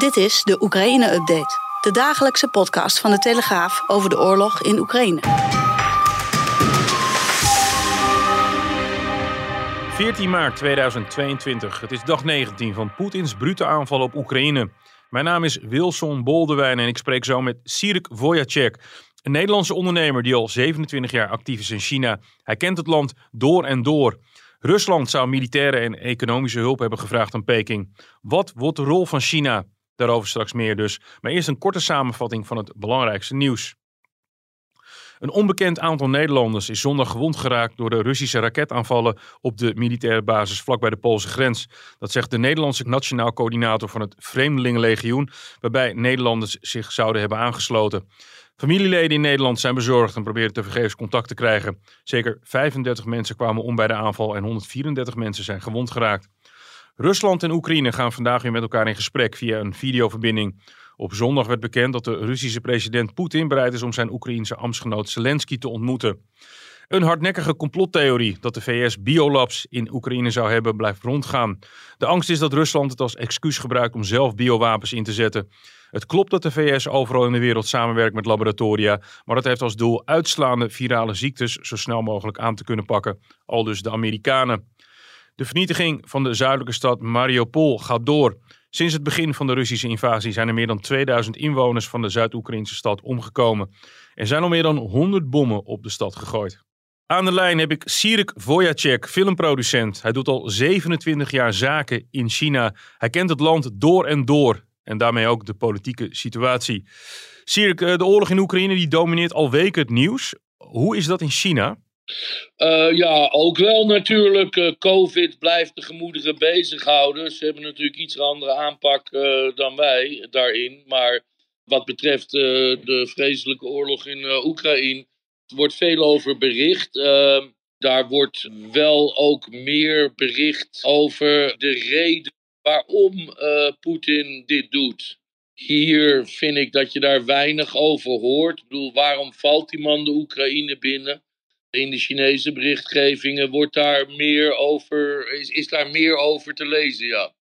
Dit is de Oekraïne-update. De dagelijkse podcast van de Telegraaf over de oorlog in Oekraïne. 14 maart 2022. Het is dag 19 van Poetins brute aanval op Oekraïne. Mijn naam is Wilson Boldewijn en ik spreek zo met Sirik Vojacek. Een Nederlandse ondernemer die al 27 jaar actief is in China. Hij kent het land door en door. Rusland zou militaire en economische hulp hebben gevraagd aan Peking. Wat wordt de rol van China? Daarover straks meer dus. Maar eerst een korte samenvatting van het belangrijkste nieuws. Een onbekend aantal Nederlanders is zondag gewond geraakt door de Russische raketaanvallen op de militaire basis vlakbij de Poolse grens. Dat zegt de Nederlandse Nationaal Coördinator van het Vreemdelingenlegioen, waarbij Nederlanders zich zouden hebben aangesloten. Familieleden in Nederland zijn bezorgd en proberen tevergeefs contact te krijgen. Zeker 35 mensen kwamen om bij de aanval en 134 mensen zijn gewond geraakt. Rusland en Oekraïne gaan vandaag weer met elkaar in gesprek via een videoverbinding. Op zondag werd bekend dat de Russische president Poetin bereid is om zijn Oekraïense ambtsgenoot Zelensky te ontmoeten. Een hardnekkige complottheorie dat de VS biolabs in Oekraïne zou hebben blijft rondgaan. De angst is dat Rusland het als excuus gebruikt om zelf biowapens in te zetten. Het klopt dat de VS overal in de wereld samenwerkt met laboratoria, maar dat heeft als doel uitslaande virale ziektes zo snel mogelijk aan te kunnen pakken, al dus de Amerikanen. De vernietiging van de zuidelijke stad Mariupol gaat door. Sinds het begin van de Russische invasie zijn er meer dan 2000 inwoners van de Zuid-Oekraïnse stad omgekomen. Er zijn al meer dan 100 bommen op de stad gegooid. Aan de lijn heb ik Sirik Vojacek, filmproducent. Hij doet al 27 jaar zaken in China. Hij kent het land door en door en daarmee ook de politieke situatie. Sirik, eh, de oorlog in Oekraïne die domineert al weken het nieuws. Hoe is dat in China? Uh, ja, ook wel natuurlijk. Uh, Covid blijft de gemoederen bezighouden. Ze hebben natuurlijk iets andere aanpak uh, dan wij daarin. Maar wat betreft de vreselijke oorlog in Oekraïne, wordt veel over bericht. Ehm, daar wordt wel ook meer bericht over de reden waarom Poetin dit doet. Hier vind ik dat je daar weinig over hoort. Ik bedoel, waarom valt die man de Oekraïne binnen? In de Chinese berichtgevingen wordt daar meer over, is, is daar meer over te lezen, ja.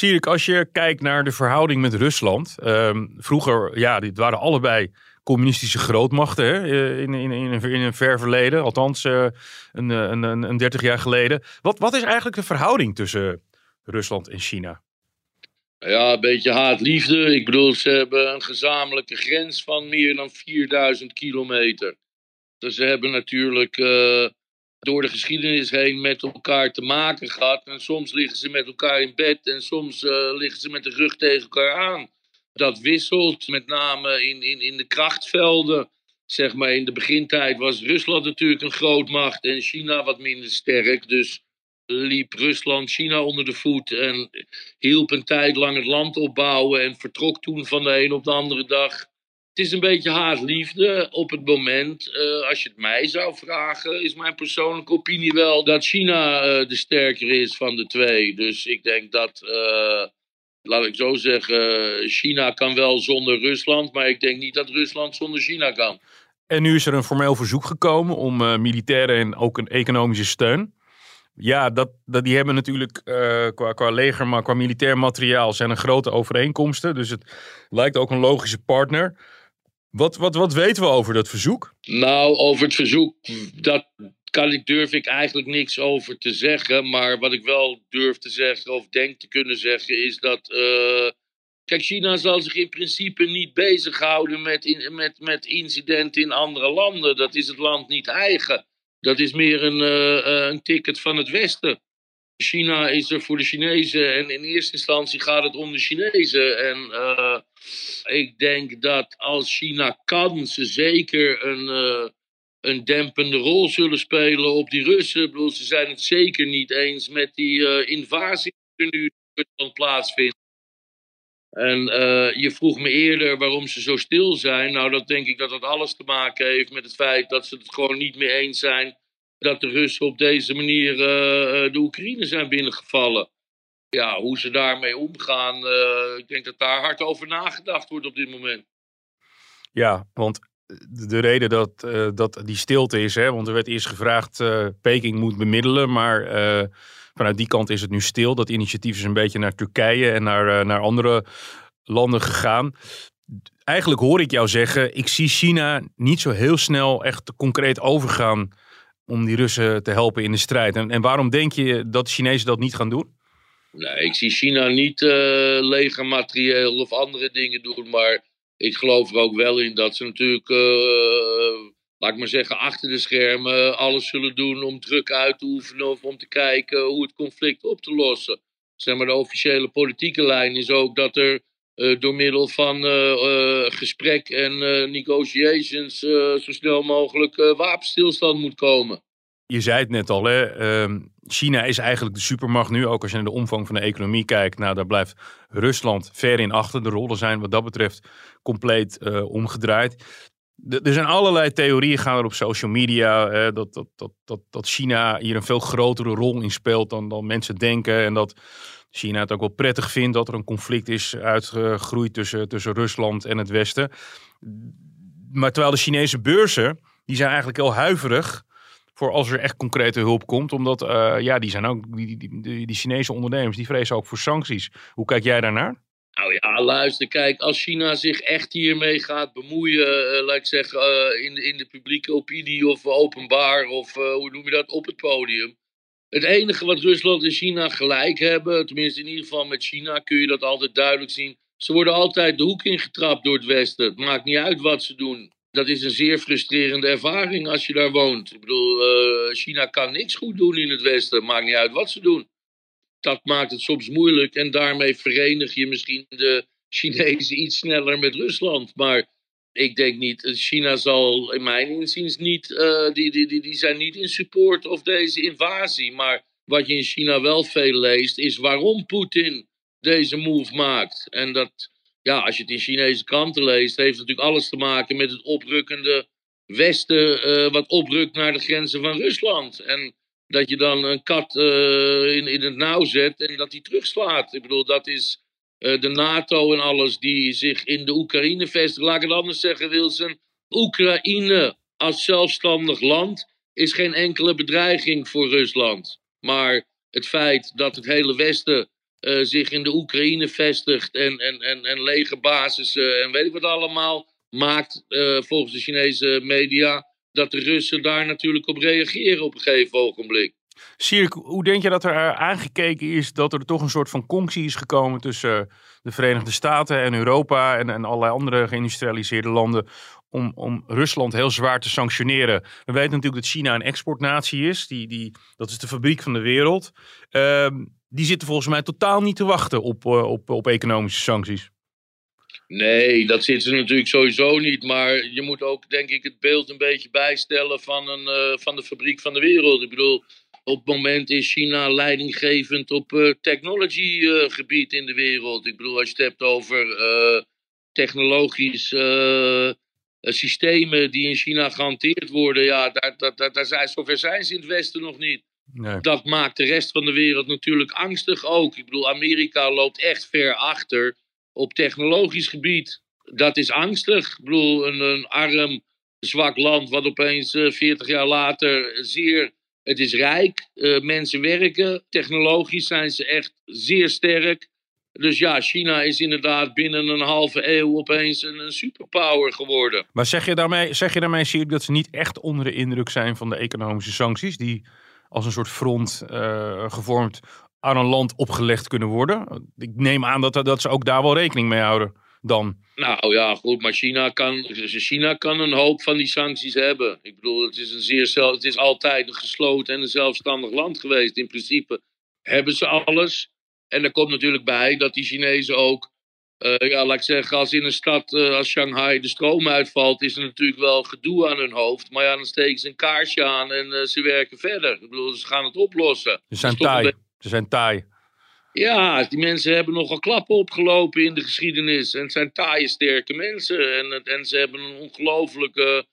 ik als je kijkt naar de verhouding met Rusland. Um, vroeger, ja, dit waren allebei communistische grootmachten hè, eh, in, in, in, in een ver verleden. Althans, uh, een, een, een, een 30 jaar geleden. Wat, wat is eigenlijk de verhouding tussen Rusland en China? Ja, een beetje haat-liefde. Ik bedoel, ze hebben een gezamenlijke grens van meer dan 4000 kilometer. Dus ze hebben natuurlijk uh, door de geschiedenis heen met elkaar te maken gehad. En soms liggen ze met elkaar in bed en soms uh, liggen ze met de rug tegen elkaar aan. Dat wisselt, met name in, in, in de krachtvelden. Zeg maar, in de begintijd was Rusland natuurlijk een grootmacht en China wat minder sterk. Dus liep Rusland China onder de voet en hielp een tijd lang het land opbouwen en vertrok toen van de een op de andere dag het is een beetje haatliefde op het moment. Uh, als je het mij zou vragen, is mijn persoonlijke opinie wel dat China uh, de sterker is van de twee. Dus ik denk dat, uh, laat ik zo zeggen, China kan wel zonder Rusland, maar ik denk niet dat Rusland zonder China kan. En nu is er een formeel verzoek gekomen om militaire en ook een economische steun. Ja, dat, dat, die hebben natuurlijk qua, qua leger, maar qua militair materiaal zijn er grote overeenkomsten. Dus het lijkt ook een logische partner. Wat, wat, wat weten we over dat verzoek? Nou, over het verzoek, dat kan ik, durf ik eigenlijk niks over te zeggen. Maar wat ik wel durf te zeggen, of denk te kunnen zeggen, is dat. Uh, kijk, China zal zich in principe niet bezighouden met, in, met, met incidenten in andere landen. Dat is het land niet eigen. Dat is meer een, uh, een ticket van het Westen. China is er voor de Chinezen en in eerste instantie gaat het om de Chinezen. En uh, ik denk dat als China kan, ze zeker een, uh, een dempende rol zullen spelen op die Russen. Ik bedoel, ze zijn het zeker niet eens met die uh, invasie die nu plaatsvindt. En eh, je vroeg me eerder waarom ze zo stil zijn. Nou, dat denk ik dat dat alles te maken heeft met het feit dat ze het gewoon niet meer eens zijn dat de Russen op deze manier uh, de Oekraïne zijn binnengevallen. Ja, hoe ze daarmee omgaan, uh, ik denk dat daar hard over nagedacht wordt op dit moment. Ja, want de reden dat, dat die stilte is, hè, want er werd eerst gevraagd, Peking moet bemiddelen, maar vanuit die kant is het nu stil. Dat initiatief is een beetje naar Turkije en naar, naar andere landen gegaan. Eigenlijk hoor ik jou zeggen, ik zie China niet zo heel snel echt concreet overgaan om die Russen te helpen in de strijd. En, en waarom denk je dat de Chinezen dat niet gaan doen? Nee, ik zie China niet uh, legermaterieel of andere dingen doen. Maar ik geloof er ook wel in dat ze natuurlijk, uh, laat ik maar zeggen, achter de schermen alles zullen doen om druk uit te oefenen of om te kijken hoe het conflict op te lossen. Zeg maar, de officiële politieke lijn is ook dat er uh, door middel van uh, gesprek en negotiations zo snel mogelijk wapenstilstand moet komen. Je zei het net al, hè? Ehm, China is eigenlijk de supermacht nu. Ook als je naar de omvang van de economie kijkt. Nou, daar blijft Rusland ver in achter. De rollen zijn wat dat betreft compleet omgedraaid. er zijn allerlei theorieën gaan er op social media. dat, dat, dat, dat, dat China hier een veel grotere rol in speelt dan, dan mensen denken. En dat China het ook wel prettig vindt dat er een conflict is uitgegroeid tussen, tussen Rusland en het Westen. Maar terwijl de Chinese beurzen, die zijn eigenlijk heel huiverig voor als er echt concrete hulp komt. Omdat, uh, ja, die zijn ook, die, die, die, Chinese ondernemers, die vrezen ook voor sancties. Hoe kijk jij daarnaar? Nou ja, luister, kijk, als China zich echt hiermee gaat bemoeien, uh, laat ik zeggen, uh, in, in de publieke opinie of openbaar, of hoe noem je dat, op het podium het enige wat Rusland en China gelijk hebben, tenminste in ieder geval met China kun je dat altijd duidelijk zien. Ze worden altijd de hoek ingetrapt door het Westen. Het maakt niet uit wat ze doen. Dat is een zeer frustrerende ervaring als je daar woont. Ik bedoel, uh, China kan niks goed doen in het Westen. Maakt niet uit wat ze doen. Dat maakt het soms moeilijk en daarmee verenig je misschien de Chinezen iets sneller met Rusland. Maar ik denk niet, eh, China zal in mijn inziens niet, uh, die, die, die, die zijn niet in support of deze invasie. Maar wat je in China wel veel leest, is waarom Poetin deze move maakt. En dat, ja, als je het in Chinese kranten leest, heeft natuurlijk alles te maken met het oprukkende Westen, uh, wat oprukt naar de grenzen van Rusland. En dat je dan een kat in, in het nauw zet en dat die terugslaat. Ik bedoel, dat is de NATO en alles die zich in de Oekraïne vestigen. Laat ik het anders zeggen, Wilson. Oekraïne als zelfstandig land is geen enkele bedreiging voor Rusland. Maar het feit dat het hele Westen uh, zich in de Oekraïne vestigt en, en, en, en legerbasis uh, en weet ik wat allemaal, maakt uh, volgens de Chinese media dat de Russen daar natuurlijk op reageren op een gegeven ogenblik. Sierk, hoe denk je dat er aangekeken is dat er toch een soort van conctie is gekomen tussen de Verenigde Staten en Europa en, en allerlei andere geïndustrialiseerde landen om, om Rusland heel zwaar te sanctioneren? We weten natuurlijk dat China een exportnatie is, die, die, dat is de fabriek van de wereld. Uh, die zitten volgens mij totaal niet te wachten op, uh, op, op economische sancties. Nee, dat zit ze natuurlijk sowieso niet. Maar je moet ook, denk ik, het beeld een beetje bijstellen van, een, van de fabriek van de wereld. Ik bedoel, op het moment is China leidinggevend op uh, uh, gebied in de wereld. Ik bedoel, als je het hebt over uh, technologische systemen die in China gehanteerd worden, ja, daar, daar, daar, zijn, zover zijn ze in het Westen nog niet. Nee. Dat maakt de rest van de wereld natuurlijk angstig ook. Ik bedoel, Amerika loopt echt ver achter op technologisch gebied. Dat is angstig. Ik bedoel, een, een arm, zwak land wat opeens 40 jaar later zeer het is rijk, uh, mensen werken, technologisch zijn ze echt zeer sterk. Dus ja, China is inderdaad binnen een halve eeuw opeens een, superpower geworden. Maar zeg je daarmee, zeg je daarmee dat ze niet echt onder de indruk zijn van de economische sancties, die als een soort front uh, gevormd aan een land opgelegd kunnen worden? Ik neem aan dat, dat ze ook daar wel rekening mee houden dan? Nou ja, goed, maar China kan, China kan een hoop van die sancties hebben. Ik bedoel, het is, een zeer, het is altijd een gesloten en een zelfstandig land geweest. In principe hebben ze alles. En er komt natuurlijk bij dat die Chinezen ook, uh, ja, laat ik zeggen, als in een stad uh, als Shanghai de stroom uitvalt, is er natuurlijk wel gedoe aan hun hoofd. Maar ja, dan steken ze een kaarsje aan en uh, ze werken verder. Ik bedoel, ze gaan het oplossen. Ze zijn taai. Ze zijn taai. Ja, die mensen hebben nogal klappen opgelopen in de geschiedenis. En het zijn taaie, sterke mensen. En, en ze hebben een ongelofelijke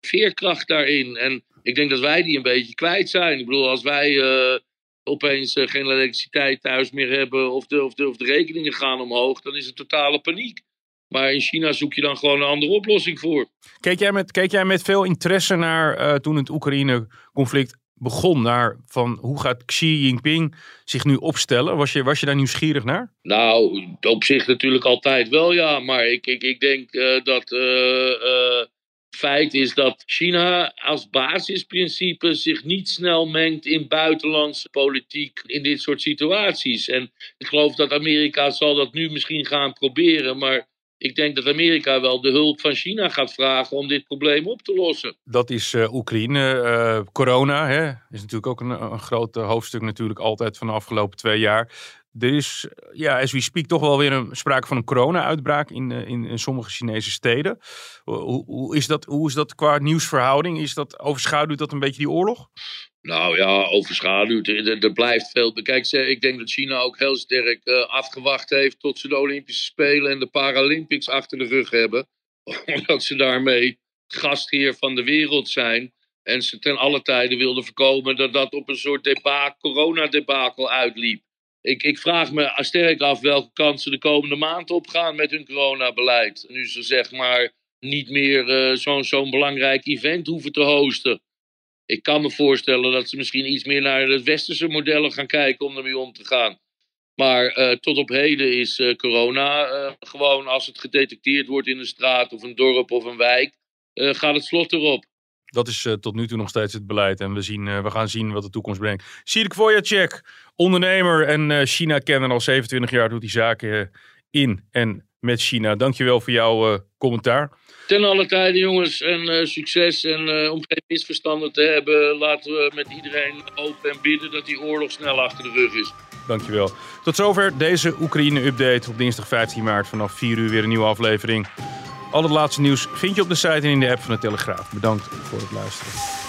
veerkracht daarin. En ik denk dat wij die een beetje kwijt zijn. Ik bedoel, als wij uh, opeens uh, geen elektriciteit thuis meer hebben. Of de, of, of de rekeningen gaan omhoog. dan is het totale paniek. Maar in China zoek je dan gewoon een andere oplossing voor. Keek jij met, jij met veel interesse naar uh, toen het Oekraïne-conflict begon naar van hoe gaat Xi Jinping zich nu opstellen? Was je, was je daar nieuwsgierig naar? Nou, op zich natuurlijk altijd wel ja. Maar ik, ik, ik denk uh, dat uh, uh, feit is dat China als basisprincipe zich niet snel mengt in buitenlandse politiek in dit soort situaties. En ik geloof dat Amerika zal dat nu misschien gaan proberen, maar ik denk dat Amerika wel de hulp van China gaat vragen om dit probleem op te lossen. Dat is uh, Oekraïne. Uh, corona hè, is natuurlijk ook een, een groot hoofdstuk natuurlijk altijd van de afgelopen twee jaar. Er is, ja, as we speak, toch wel weer een sprake van een corona-uitbraak in, in, in, sommige Chinese steden. Hoe, hoe, is dat, hoe is dat qua nieuwsverhouding? Is dat, overschaduwt dat een beetje die oorlog? Nou ja, overschaduwd. Er, er blijft veel. Kijk, ik denk dat China ook heel sterk uh, afgewacht heeft tot ze de Olympische Spelen en de Paralympics achter de rug hebben. Omdat ze daarmee gastheer van de wereld zijn. En ze ten alle tijde wilden voorkomen dat dat op een soort debakel, corona-debakel uitliep. Ik, ik vraag me sterk af welke kant ze de komende maand opgaan met hun coronabeleid. Nu ze zeg maar niet meer uh, zo'n belangrijk event hoeven te hosten. Ik kan me voorstellen dat ze misschien iets meer naar de westerse modellen gaan kijken om ermee om te gaan. Maar uh, tot op heden is uh, corona gewoon als het gedetecteerd wordt in een straat of een dorp of een wijk, gaat het slot erop. Dat is tot nu toe nog steeds het beleid en we, zien, we gaan zien wat de toekomst brengt. Sirk Vojacek, ondernemer en China-kenner al 27 jaar, doet die zaken in en met China. Dankjewel voor jouw commentaar. Ten alle tijde, jongens, en succes. En om geen misverstanden te hebben, laten we met iedereen hopen en bidden dat die oorlog snel achter de rug is. Dankjewel. Tot zover deze Oekraïne-update op dinsdag 15 maart vanaf 4 uur weer een nieuwe aflevering. Al het laatste nieuws vind je op de site en in de app van de Telegraaf. Bedankt voor het luisteren.